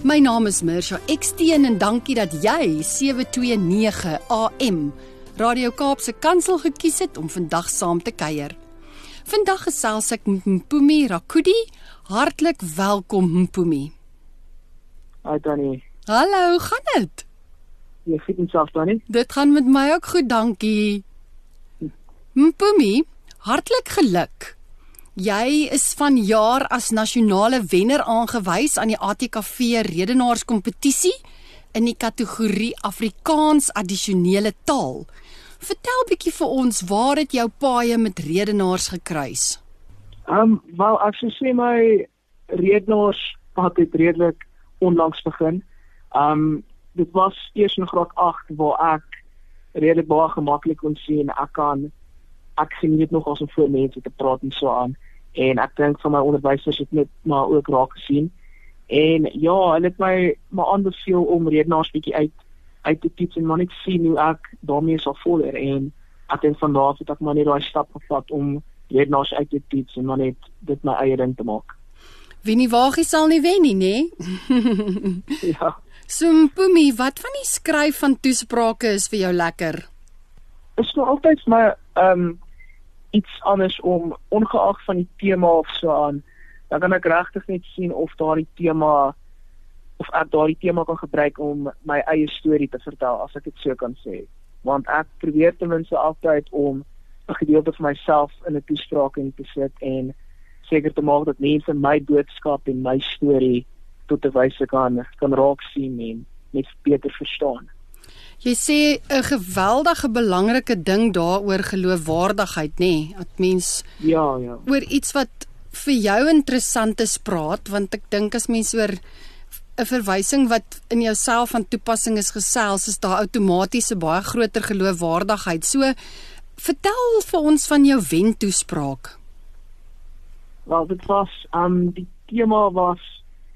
My naam is Mirsha Eksteen en dankie dat jy 729 AM Radio Kaapse Kansel gekies het om vandag saam te kuier. Vandag gesels ek met Mpumi Rakudi. Hartlik welkom Mpumi. Hi Tannie. Hallo, gaan dit? Jy fit jouself Tannie? Dit gaan met my ook goed, dankie. Mpumi, hartlik geluk. Jy is vanjaar as nasionale wenner aangewys aan die ATKV redenaarskompetisie in die kategorie Afrikaans addisionele taal. Vertel bietjie vir ons waar het jou paaie met redenaars gekruis? Ehm um, wel ek sou sê my redenaars pad het redelik onlangs begin. Ehm um, dit was eers in graad 8 waar ek redelik baie gemaklik kon sien ek kan ek geniet nog as om voor mense te praat en so aan en ek dink van my onderwysers het net maar ook raak gesien. En ja, hulle het my maar aanbeveel om redenaars bietjie uit uit te toets en maar net sien hoe ek daarmee sal vorder en ek dink van daar af het ek maar net daai stap gevat om redenaars uit te toets en maar net dit my eie ding te maak. Wie nie waagie sal nie wen nie, nê? ja. So Mpumi, wat van die skryf van toesprake is vir jou lekker? Is nou altyd my ehm um, iets anders om ongeag van die tema of so aan dan kan ek regtig net sien of daardie tema of ek daardie tema kan gebruik om my eie storie te vertel as ek dit so kan sê want ek probeer ten minste altyd om 'n gedeelte van myself in 'n toespraak in te sit en seker te maak dat mense my boodskap en my storie tot 'n wyse kan kan raak sien en net beter verstaan. Jy sê 'n geweldige belangrike ding daaroor geloofwaardigheid, nê? Nee? Dat mens Ja, ja. oor iets wat vir jou interessant is praat, want ek dink as mens oor 'n verwysing wat in jouself van toepassing is gesels, is daar outomaties 'n baie groter geloofwaardigheid. So vertel vir ons van jou wentoespraak. Wel, dit was um die tema was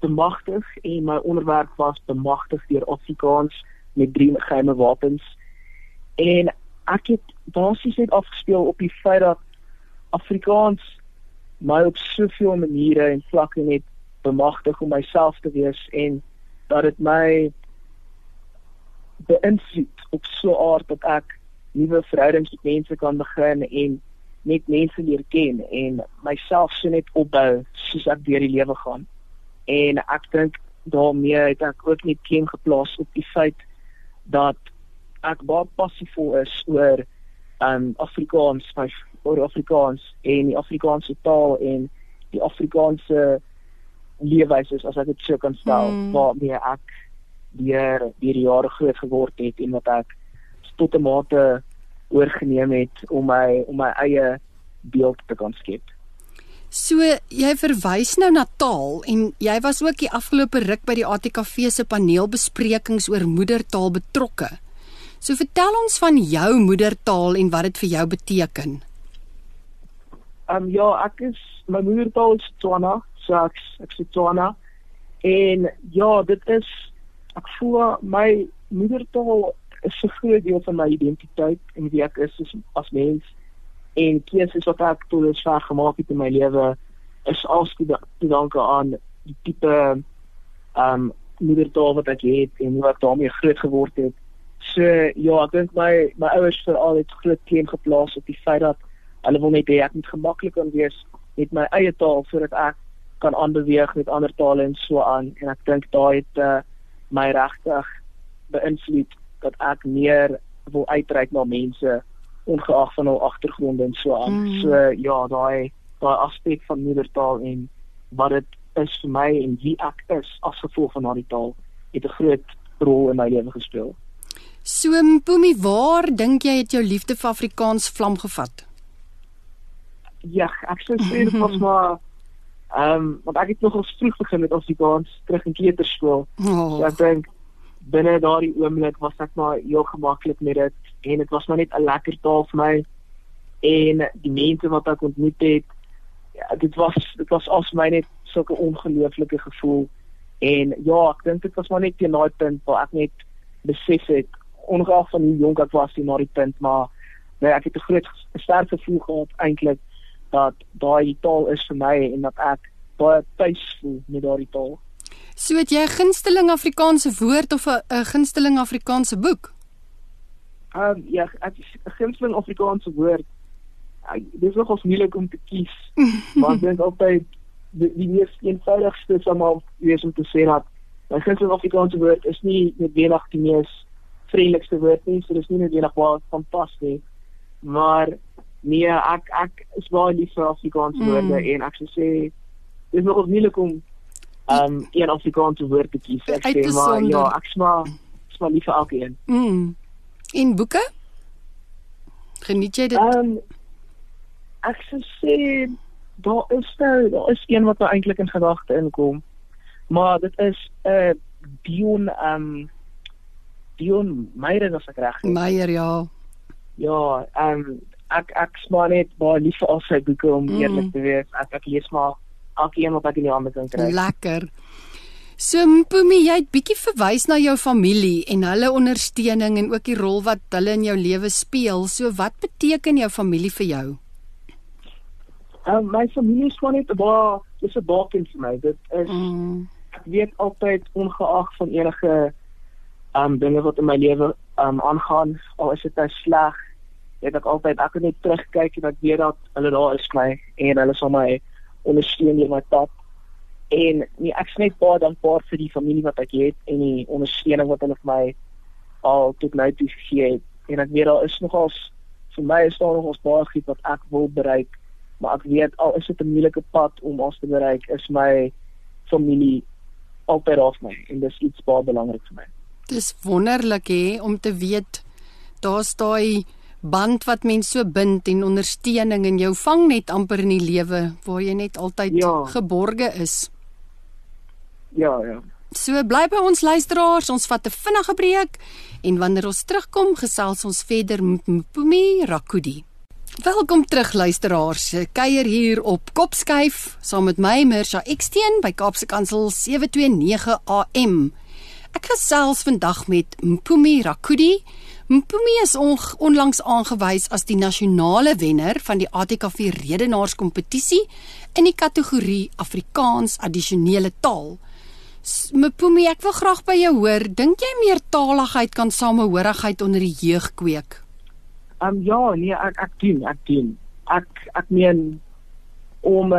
bemagtig en my onderwerp was bemagtig deur Afrikaans met drie geheime wapens. En ek het basies net afgespeel op die feit dat Afrikaans my op soveel maniere en vlakke net bemagtig om myself te wees en dat dit my beïnvloed op so 'n aard dat ek nuwe verhoudings met mense kan begin en net mense leer ken en myself so net opbou soos ek deur die lewe gaan. En ek dink daarmee het ek ook net klem geplaas op die feit dat ek baie passievol is oor um Afrikaans, my oor Afrikaans en die Afrikaanse taal en die Afrikaanse leefwyse as ek dit so kan stel hmm. waarmee ek deur deur jare groot geword het en wat ek tot 'n mate oorgeneem het om my om my eie beeld te kan skep. So jy verwys nou na taal en jy was ook die afgelope ruk by die ATKV se paneelbesprekings oor moedertaal betrokke. So vertel ons van jou moedertaal en wat dit vir jou beteken. Ehm um, ja, ek is my moedertaal is Tswana, so ek ek sê Tswana. En ja, dit is ek voel my moedertaal is 'n groot deel van my identiteit en wie ek is as mens en keuses wat ek tot dusver gemaak het in my lewe is alskoe te danke aan die tipe ehm um, moedertaal wat ek het en hoe ek daarmee groot geword het. So ja, ek dink my my ouers het groot klem geplaas op die feit dat hulle wil net hê ek moet gemaklik kan wees met my eie taal sodat ek kan aanbeweeg met ander tale en so aan en ek dink daai het uh, my regtig beïnvloed dat ek meer wil uitreik na mense ongeag van hul agtergronde en so aan. Mm. So ja, daai daai aspek van moedertaal en wat dit is vir my en wie ek is as gevolg van daardie taal het 'n groot rol in my lewe gespeel. So Mpumi, waar dink jy het jou liefde vir Afrikaans vlam gevat? Ja, ek sou sê dit was maar ehm um, want ek het nog al vroeg begin met Afrikaans terug in kleuterskool. Oh. So ek dink binne daardie oomblik was ek maar heel gemaklik met dit en dit was maar net 'n lekker taal vir my. En die mense wat ek ontmoet het ja, dit was dit was as my net sulke ongelooflike gevoel. En ja ek dink dit was maar net teen daai punt waar ek net besef het ongeag van hoe jonk ek was teen daai punt maar nee, ek het 'n groot sterk gevoel gehad eintlik dat daai taal is vir my en dat ek baie tuis voel met daai taal. So het jy 'n gunsteling Afrikaanse woord of 'n gunsteling Afrikaanse boek? Ehm um, ja, 'n gunsteling Afrikaanse woord. Dit is nogals moeilik om te kies. maar ek dink altyd die, die mees eenvoudigste sou maar wees om te sê dat 'n gunsteling Afrikaanse woord is nie noodwendig die mees vriendelikste woord nie, so dis nie noodwendig waar van pas nie. Maar nee, ek ek is baie lief vir Afrikaanse mm. woorde en ek sou sê dis nogals moeilik om um een Afrikaanse woord te kies. Ek sê maar ja, ek smaak smaak nie vir elkeen. Mm. In boeke? Geniet jy dit? Um ek sê daar is nou, daar is een wat nou eintlik in gedagte inkom. Maar dit is 'n uh, Dion um Dion Meyer as ek reg is. Meyer ja. Ja, um ek ek smaak net baie lief vir al sy boeke om mm. eerlik te wees. Ek ek lees maar elkeen wat ek in die hande kan kry. Lekker. So Mpumi, jy het bietjie verwys na jou familie en hulle ondersteuning en ook die rol wat hulle in jou lewe speel. So wat beteken jou familie vir jou? Um, my familie is net 'n baie dis 'n baken vir my. Dit is mm. ek weet altyd ongeag van enige um dinge wat in my lewe um aangaan, al is dit nou sleg, het ek altyd ek net terugkyk en ek weet dat hulle daar is vir my en hulle sal my ondersteun in my pad. En nee, ek sê net baie dankbaar vir die familie wat ek het en die ondersteuning wat hulle vir my al tot nou toe gegee het. En ek weet daar is nogals vir my is daar nogals baie goed wat ek wil bereik, maar ek weet al is dit 'n moeilike pad om ons te bereik, is my familie altyd af my en dis iets baie belangrik vir my. Dis wonderlik hè om te weet daar's daai band wat mens so bind en ondersteuning en jou vang net amper in die lewe waar jy net altyd ja. geborge is. Ja, ja. So bly by ons luisteraars, ons vat 'n vinnige breek en wanneer ons terugkom, gesels ons verder met Mpumi Rakudi. Welkom terug luisteraars. Kuier hier op Kopskyf saam met my Mirsha Eksteen by Kaapse Kansel 729 AM. Ek gesels vandag met Mpumi Rakudi. Mpumi is on, onlangs aangewys as die nasionale wenner van die ATKV redenaarskompetisie in die kategorie Afrikaans addisionele taal. Mpumi, ek wil graag by jou hoor, dink jy meertaligheid kan samehorigheid onder die jeug kweek? Um ja, nee, ek ek doen, ek doen. Ek ek meen om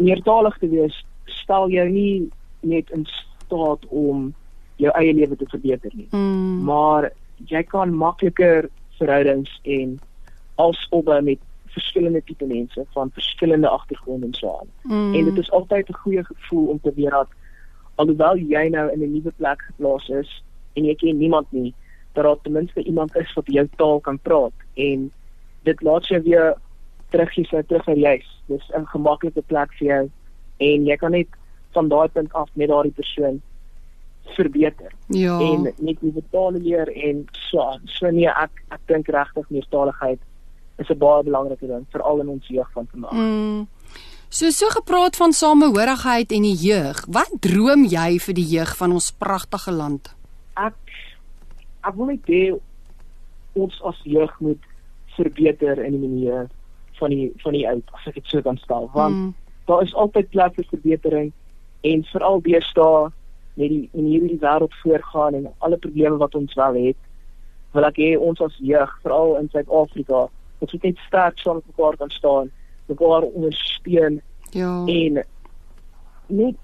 meertalig te wees, stel jou nie net in staat om jou eie lewe te verbeter nie. Mm. Maar jy kan makliker verhoudings en alsopbou met verskillende tipe mense van verskillende agtergronde en so aan. Mm. En dit is altyd 'n goeie gevoel om te weet dat alhoewel jy nou in 'n nuwe plek geplaas is en jy ken niemand nie, dat daar ten minste iemand is wat jou taal kan praat en dit laat jou weer terug hier so terug juis. Dis 'n gemaklike plek vir jou en jy kan net van daai punt af met daardie persoon verbeter. Ja. En net nuwe tale leer en so aan. So nee, ek ek dink regtig meertaligheid is 'n baie belangrike ding veral in ons jeug van vandag. Mm. So so gepraat van samehorigheid en die jeug. Wat droom jy vir die jeug van ons pragtige land? Ek ek wil net hê ons as jeug moet verbeter in die manier van die van die oud as ek dit so kan stel want mm. daar is altyd plek vir verbetering en veral deesdae met die manier hoe die wêreld voorgaan en alle probleme wat ons wel het, wil ek hê ons as jeug, veral in Suid-Afrika, moet net sterk saam met mekaar kan staan, mekaar ondersteun. Ja. En net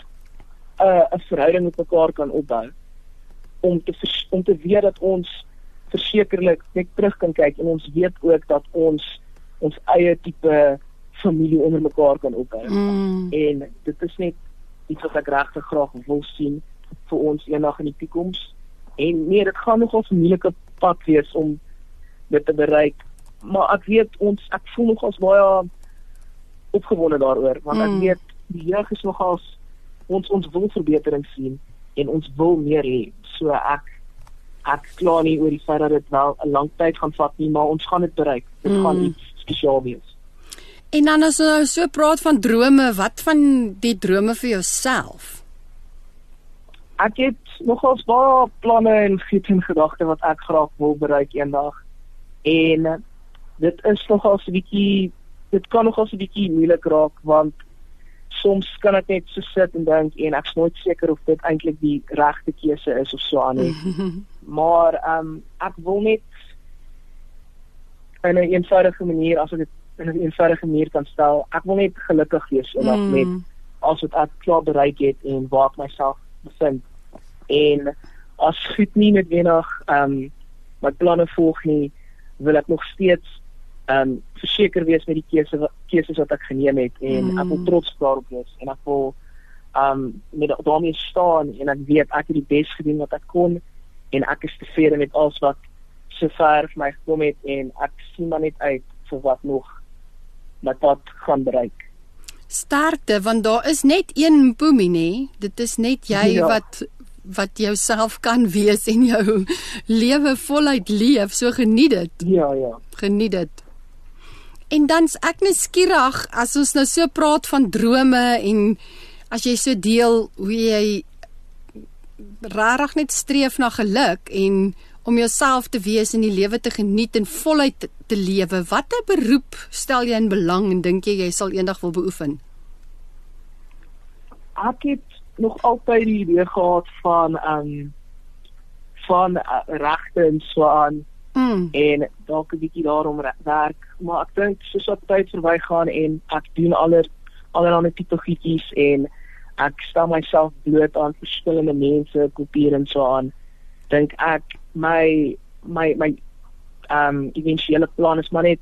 'n uh, 'n verhouding met mekaar kan opbou om te om te weet dat ons versekerlik net terug kan kyk en ons weet ook dat ons ons eie tipe familie onder mekaar kan opbou. Mm. En dit is net iets wat ek regtig graag wil sien vir ons eendag in die toekoms. En nee, dit gaan nogal 'n moeilike pad wees om dit te bereik, maar ek weet ons ek voel nog as baie opgewonde daaroor want ek mm. weet die jeug is nogals ons ons wil verbetering sien en ons wil meer hê. So ek ek kla nie oor die feit dat dit wel 'n lang tyd gaan vat nie, maar ons gaan dit bereik. Dit mm. gaan iets spesiaal wees. En dan as ons nou so praat van drome, wat van die drome vir jouself? Ek het nogals baie planne en goed in gedagte wat ek graag wil bereik eendag. En dit is nogals 'n bietjie dit kan nogals 'n bietjie moeilik raak want soms kan ek net so sit en dink en ek's nooit seker of dit eintlik die regte keuse is of so aan nie. maar ehm um, ek wil net in 'n een eenvoudige manier as ek dit in 'n een eenvoudige manier kan stel, ek wil net gelukkig wees en mm. met as wat ek klaar bereik het en waar ek myself bevind. En as goed nie met wenig ehm um, my planne volg nie, wil ek nog steeds ehm um, verseker wees met die keuse keuses wat ek geneem het en mm. ek wil trots daarop wees en ek wil ehm um, met daarmee staan en ek weet ek het die bes gedoen wat ek kon en ek is tevrede met alles wat sover vir my gekom het en ek sien maar net uit vir wat nog my pad gaan bereik. Sterkte want daar is net een Mpumi nê. Dit is net jy ja. wat wat jouself kan wees en jou lewe voluit leef. So geniet dit. Ja, ja. Geniet dit. En dan's ek net skieurig as ons nou so praat van drome en as jy so deel hoe jy rarig net streef na geluk en om jouself te wees en die lewe te geniet en voluit te lewe. Watter beroep stel jy in belang en dink jy jy sal eendag wil beoefen? Ek het nog altyd die idee gehad van ehm um, van uh, regte en so aan mm. en dalk 'n bietjie daarom werk maar ek dink soos wat tyd verbygaan en ek doen aller allerlei tipe goedjies en ek stel myself bloot aan verskillende mense, kulture en so aan dink ek my my my ehm um, eventuele plan is maar net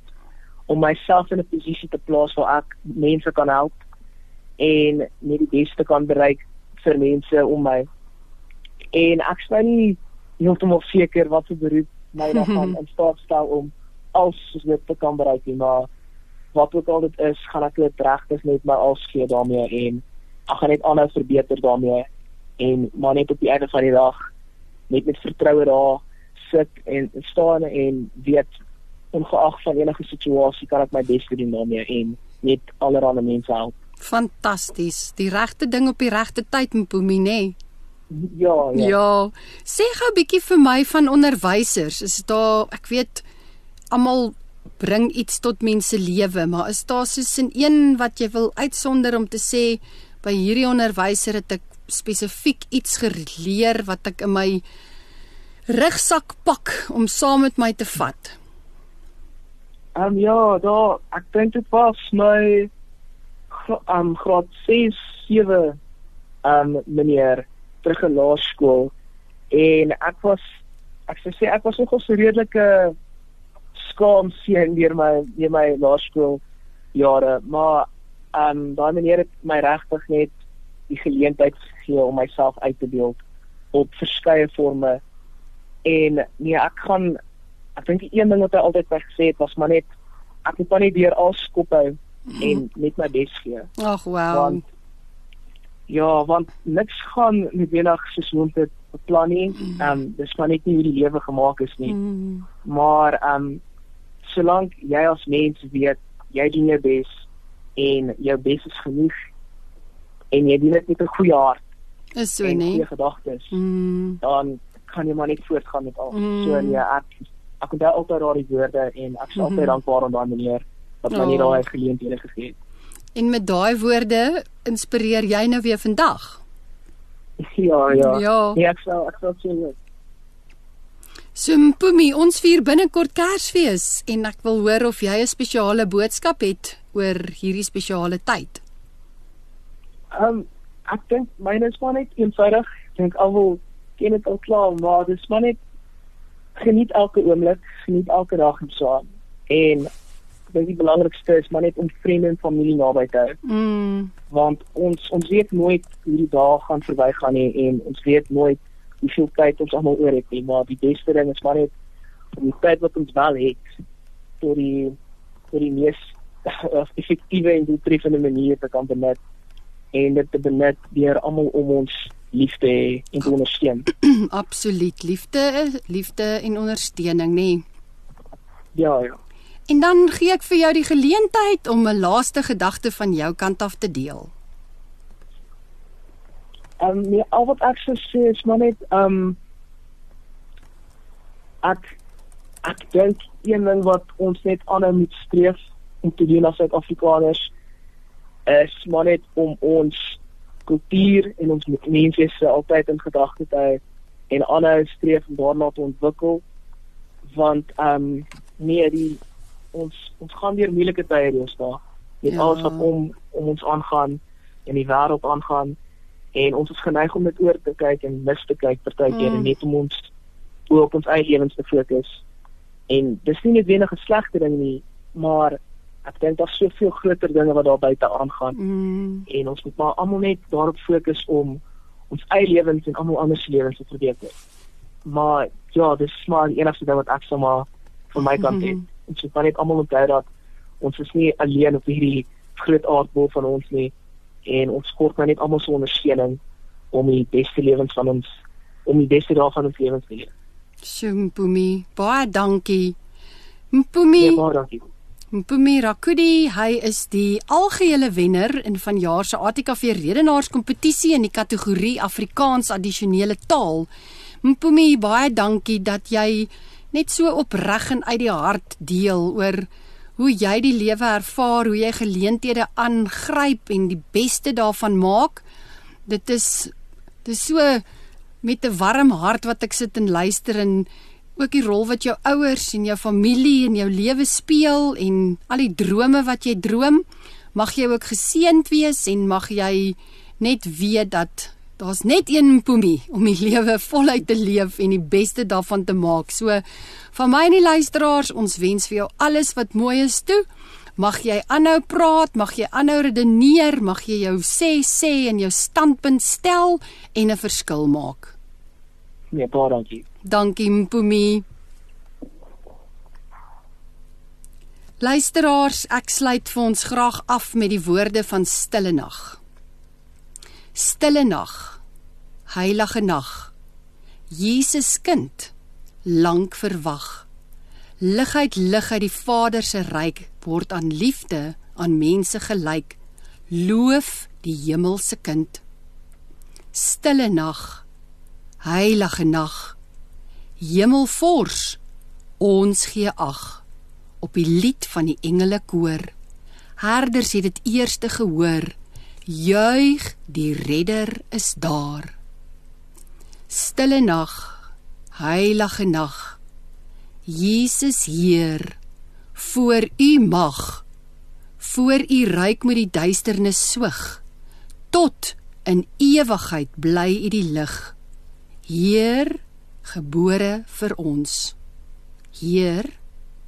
om myself in 'n posisie te plaas waar ek mense kan help en net die beste kan bereik vir mense om my en ek sê nie heeltemal seker wat se beroep my dan gaan in staat stel om als dit te kan bereik nie, maar wat ook al dit is, gaan ek dit regtig net my als gee daarmee en ek gaan net aanhou verbeter daarmee en maar net op die einde van die dag net met vertroue daar sit en staan en weet ongeag van enige situasie kan ek my bes doen daarmee en net allerlei mense help. Fantasties. Die regte ding op die regte tyd, Mpumi, Ja, ja. Ja. Sê gou 'n bietjie vir my van onderwysers. Is daar, ek weet almal bring iets tot mense lewe, maar is daar soos 'n een wat jy wil uitsonder om te sê by hierdie onderwyser het ek spesifiek iets geleer wat ek in my rugsak pak om saam met my te vat? Ehm um, ja, daar ek dink dit was my ehm um, graad 6 7 ehm um, meneer terug in laerskool en ek was ek sou sê ek was nogal so redelike skaam seën deur my deur my laerskool jare maar ehm um, daai meneer het my regtig net die geleentheid gegee om myself uit te beeld op verskeie forme en nee ek gaan ek dink die een ding wat hy altyd vir gesê het was maar net ek moet net deur al skop hou en net my bes gee. Ag wow. Want Ja, want niks gaan noodwendig soos moet dit beplan nie. Mm. Ehm um, dis maar net nie hoe die lewe gemaak is nie. Mm. Maar ehm um, solank jy as mens weet jy doen jou bes en jou bes is genoeg en jy doen dit met 'n goeie hart. Is so nie. Goeie gedagtes. Mm. Dan kan jy maar net voortgaan met al. Mm. So nee, ek ek onthou altyd daardie woorde en ek is altyd mm -hmm. dankbaar aan daai meneer wat my oh. net daai geleenthede gegee het. En met daai woorde inspireer jy nou weer vandag. Ja, ja. Ja, ja ek sou ek sou sê. Simpumi, ons vier binnekort Kersfees en ek wil hoor of jy 'n spesiale boodskap het oor hierdie spesiale tyd. Ehm um, ek dink myne is maar net eenvoudig. Ek dink almal ken dit al klaar, maar dis maar net geniet elke oomblik, geniet elke dag en so aan. En dink die belangrikste is maar net om vriende en familie naby te hou. Mm. Want ons ons weet nooit hoe die dae gaan verbygaan nie en ons weet nooit hoeveel tyd ons almal oor het nie, maar die beste ding is maar net om die tyd wat ons wel het vir die vir die mees effektiewe en doeltreffende manier te kan benut en dit te benut deur almal om ons liefde en te ondersteun. Absoluut. Liefde, liefde en ondersteuning, nê. Nee. Ja, ja. En dan gee ek vir jou die geleentheid om 'n laaste gedagte van jou kant af te deel. Ehm um, nee, al wat ek sou sê is maar net ehm um, ek ek dink een ding wat ons net aanhou moet streef om te doen as Suid-Afrikaners is maar net om ons kultuur en ons menswese altyd in gedagte te hou en aanhou streef om daarna te ontwikkel want ehm um, nee die ons ons gaan weer moeilike tye ons daar met ja. alles wat om om ons aangaan en die wêreld aangaan en ons is geneig om dit oor te kyk en mis te kyk partykeer mm. en net om ons op ons eie lewens te fokus en dis nie net wenige slegte ding nie maar ek dink daar's soveel groter dinge wat daar buite aangaan mm. en ons moet maar almal net daarop fokus om ons eie lewens en almal anders se lewens te verbeter. Maar ja, dis maar die enigste ding wat ek sou maar van my kant het. Mm. Ons moet net almal onthou dat ons is nie alleen op hierdie groot aardbol van ons nie en ons kort maar net almal se ondersteuning om die beste lewens van ons om die beste dae van ons lewens te leef. Shumpumi, baie dankie. Mpumi. Ja, baie dankie. Mpumi Rakudi, hy is die algehele wenner in vanjaar se ATKV redenaarskompetisie in die kategorie Afrikaans addisionele taal. Mpumi, baie dankie dat jy net so opreg en uit die hart deel oor hoe jy die lewe ervaar, hoe jy geleenthede aangryp en die beste daarvan maak. Dit is dis so met 'n warm hart wat ek sit en luister en ook die rol wat jou ouers en jou familie in jou lewe speel en al die drome wat jy droom, mag jy ook geseënd wees en mag jy net weet dat daar's net een Mpumi om die lewe voluit te leef en die beste daarvan te maak. So van my en die luisteraars, ons wens vir jou alles wat mooi is toe. Mag jy aanhou praat, mag jy aanhou redeneer, mag jy jou sê sê en jou standpunt stel en 'n verskil maak. Nee, baie dankie. Dankie Mpumi. Luisteraars, ek sluit vir ons graag af met die woorde van Stille Nag. Stille Nag. Heilige nag. Jesus kind, lank verwag. Lig uit lig uit die Vader se ryk word aan liefde aan mense gelyk. Loof die hemelse kind. Stille nag. Heilige nag. Hemelvors, ons gee ag op die lied van die engele koor. Herders het dit eerste gehoor. Juig, die redder is daar. Stille nag, heilige nag. Jesus Heer, voor U mag, voor U ryk met die duisternis swig, tot in ewigheid bly U die lig. Heer, gebore vir ons. Heer,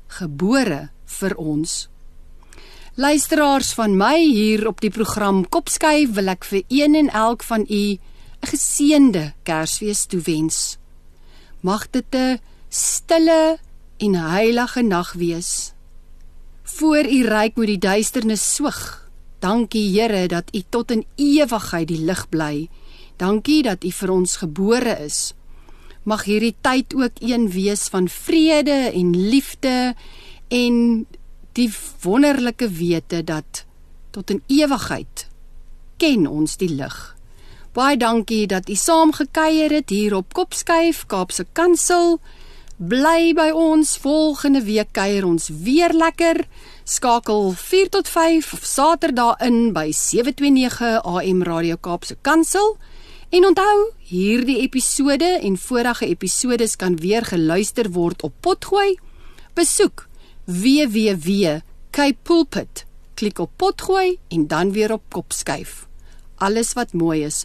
gebore vir ons. Luisteraars van my hier op die program Kopskyf wil ek vir een en elk van u 'n geseënde Kersfees toewens. Mag dit 'n stille en heilige nag wees. Voor u ryk moet die duisternis swig. Dankie Here dat u tot in ewigheid die lig bly. Dankie dat u vir ons gebore is mag hierdie tyd ook een wees van vrede en liefde en die wonderlike wete dat tot in ewigheid ken ons die lig. Baie dankie dat u saam gekuier het hier op Kopskyf Kaapse Kansel. Bly by ons volgende week kuier ons weer lekker. Skakel 4 tot 5 of Saterdag in by 729 AM Radio Kaapse Kansel. En onthou, hierdie episode en vorige episodes kan weer geluister word op Potgooi. Besoek www.kpulpit. Klik op Potgooi en dan weer op Kopskuif. Alles wat mooi is.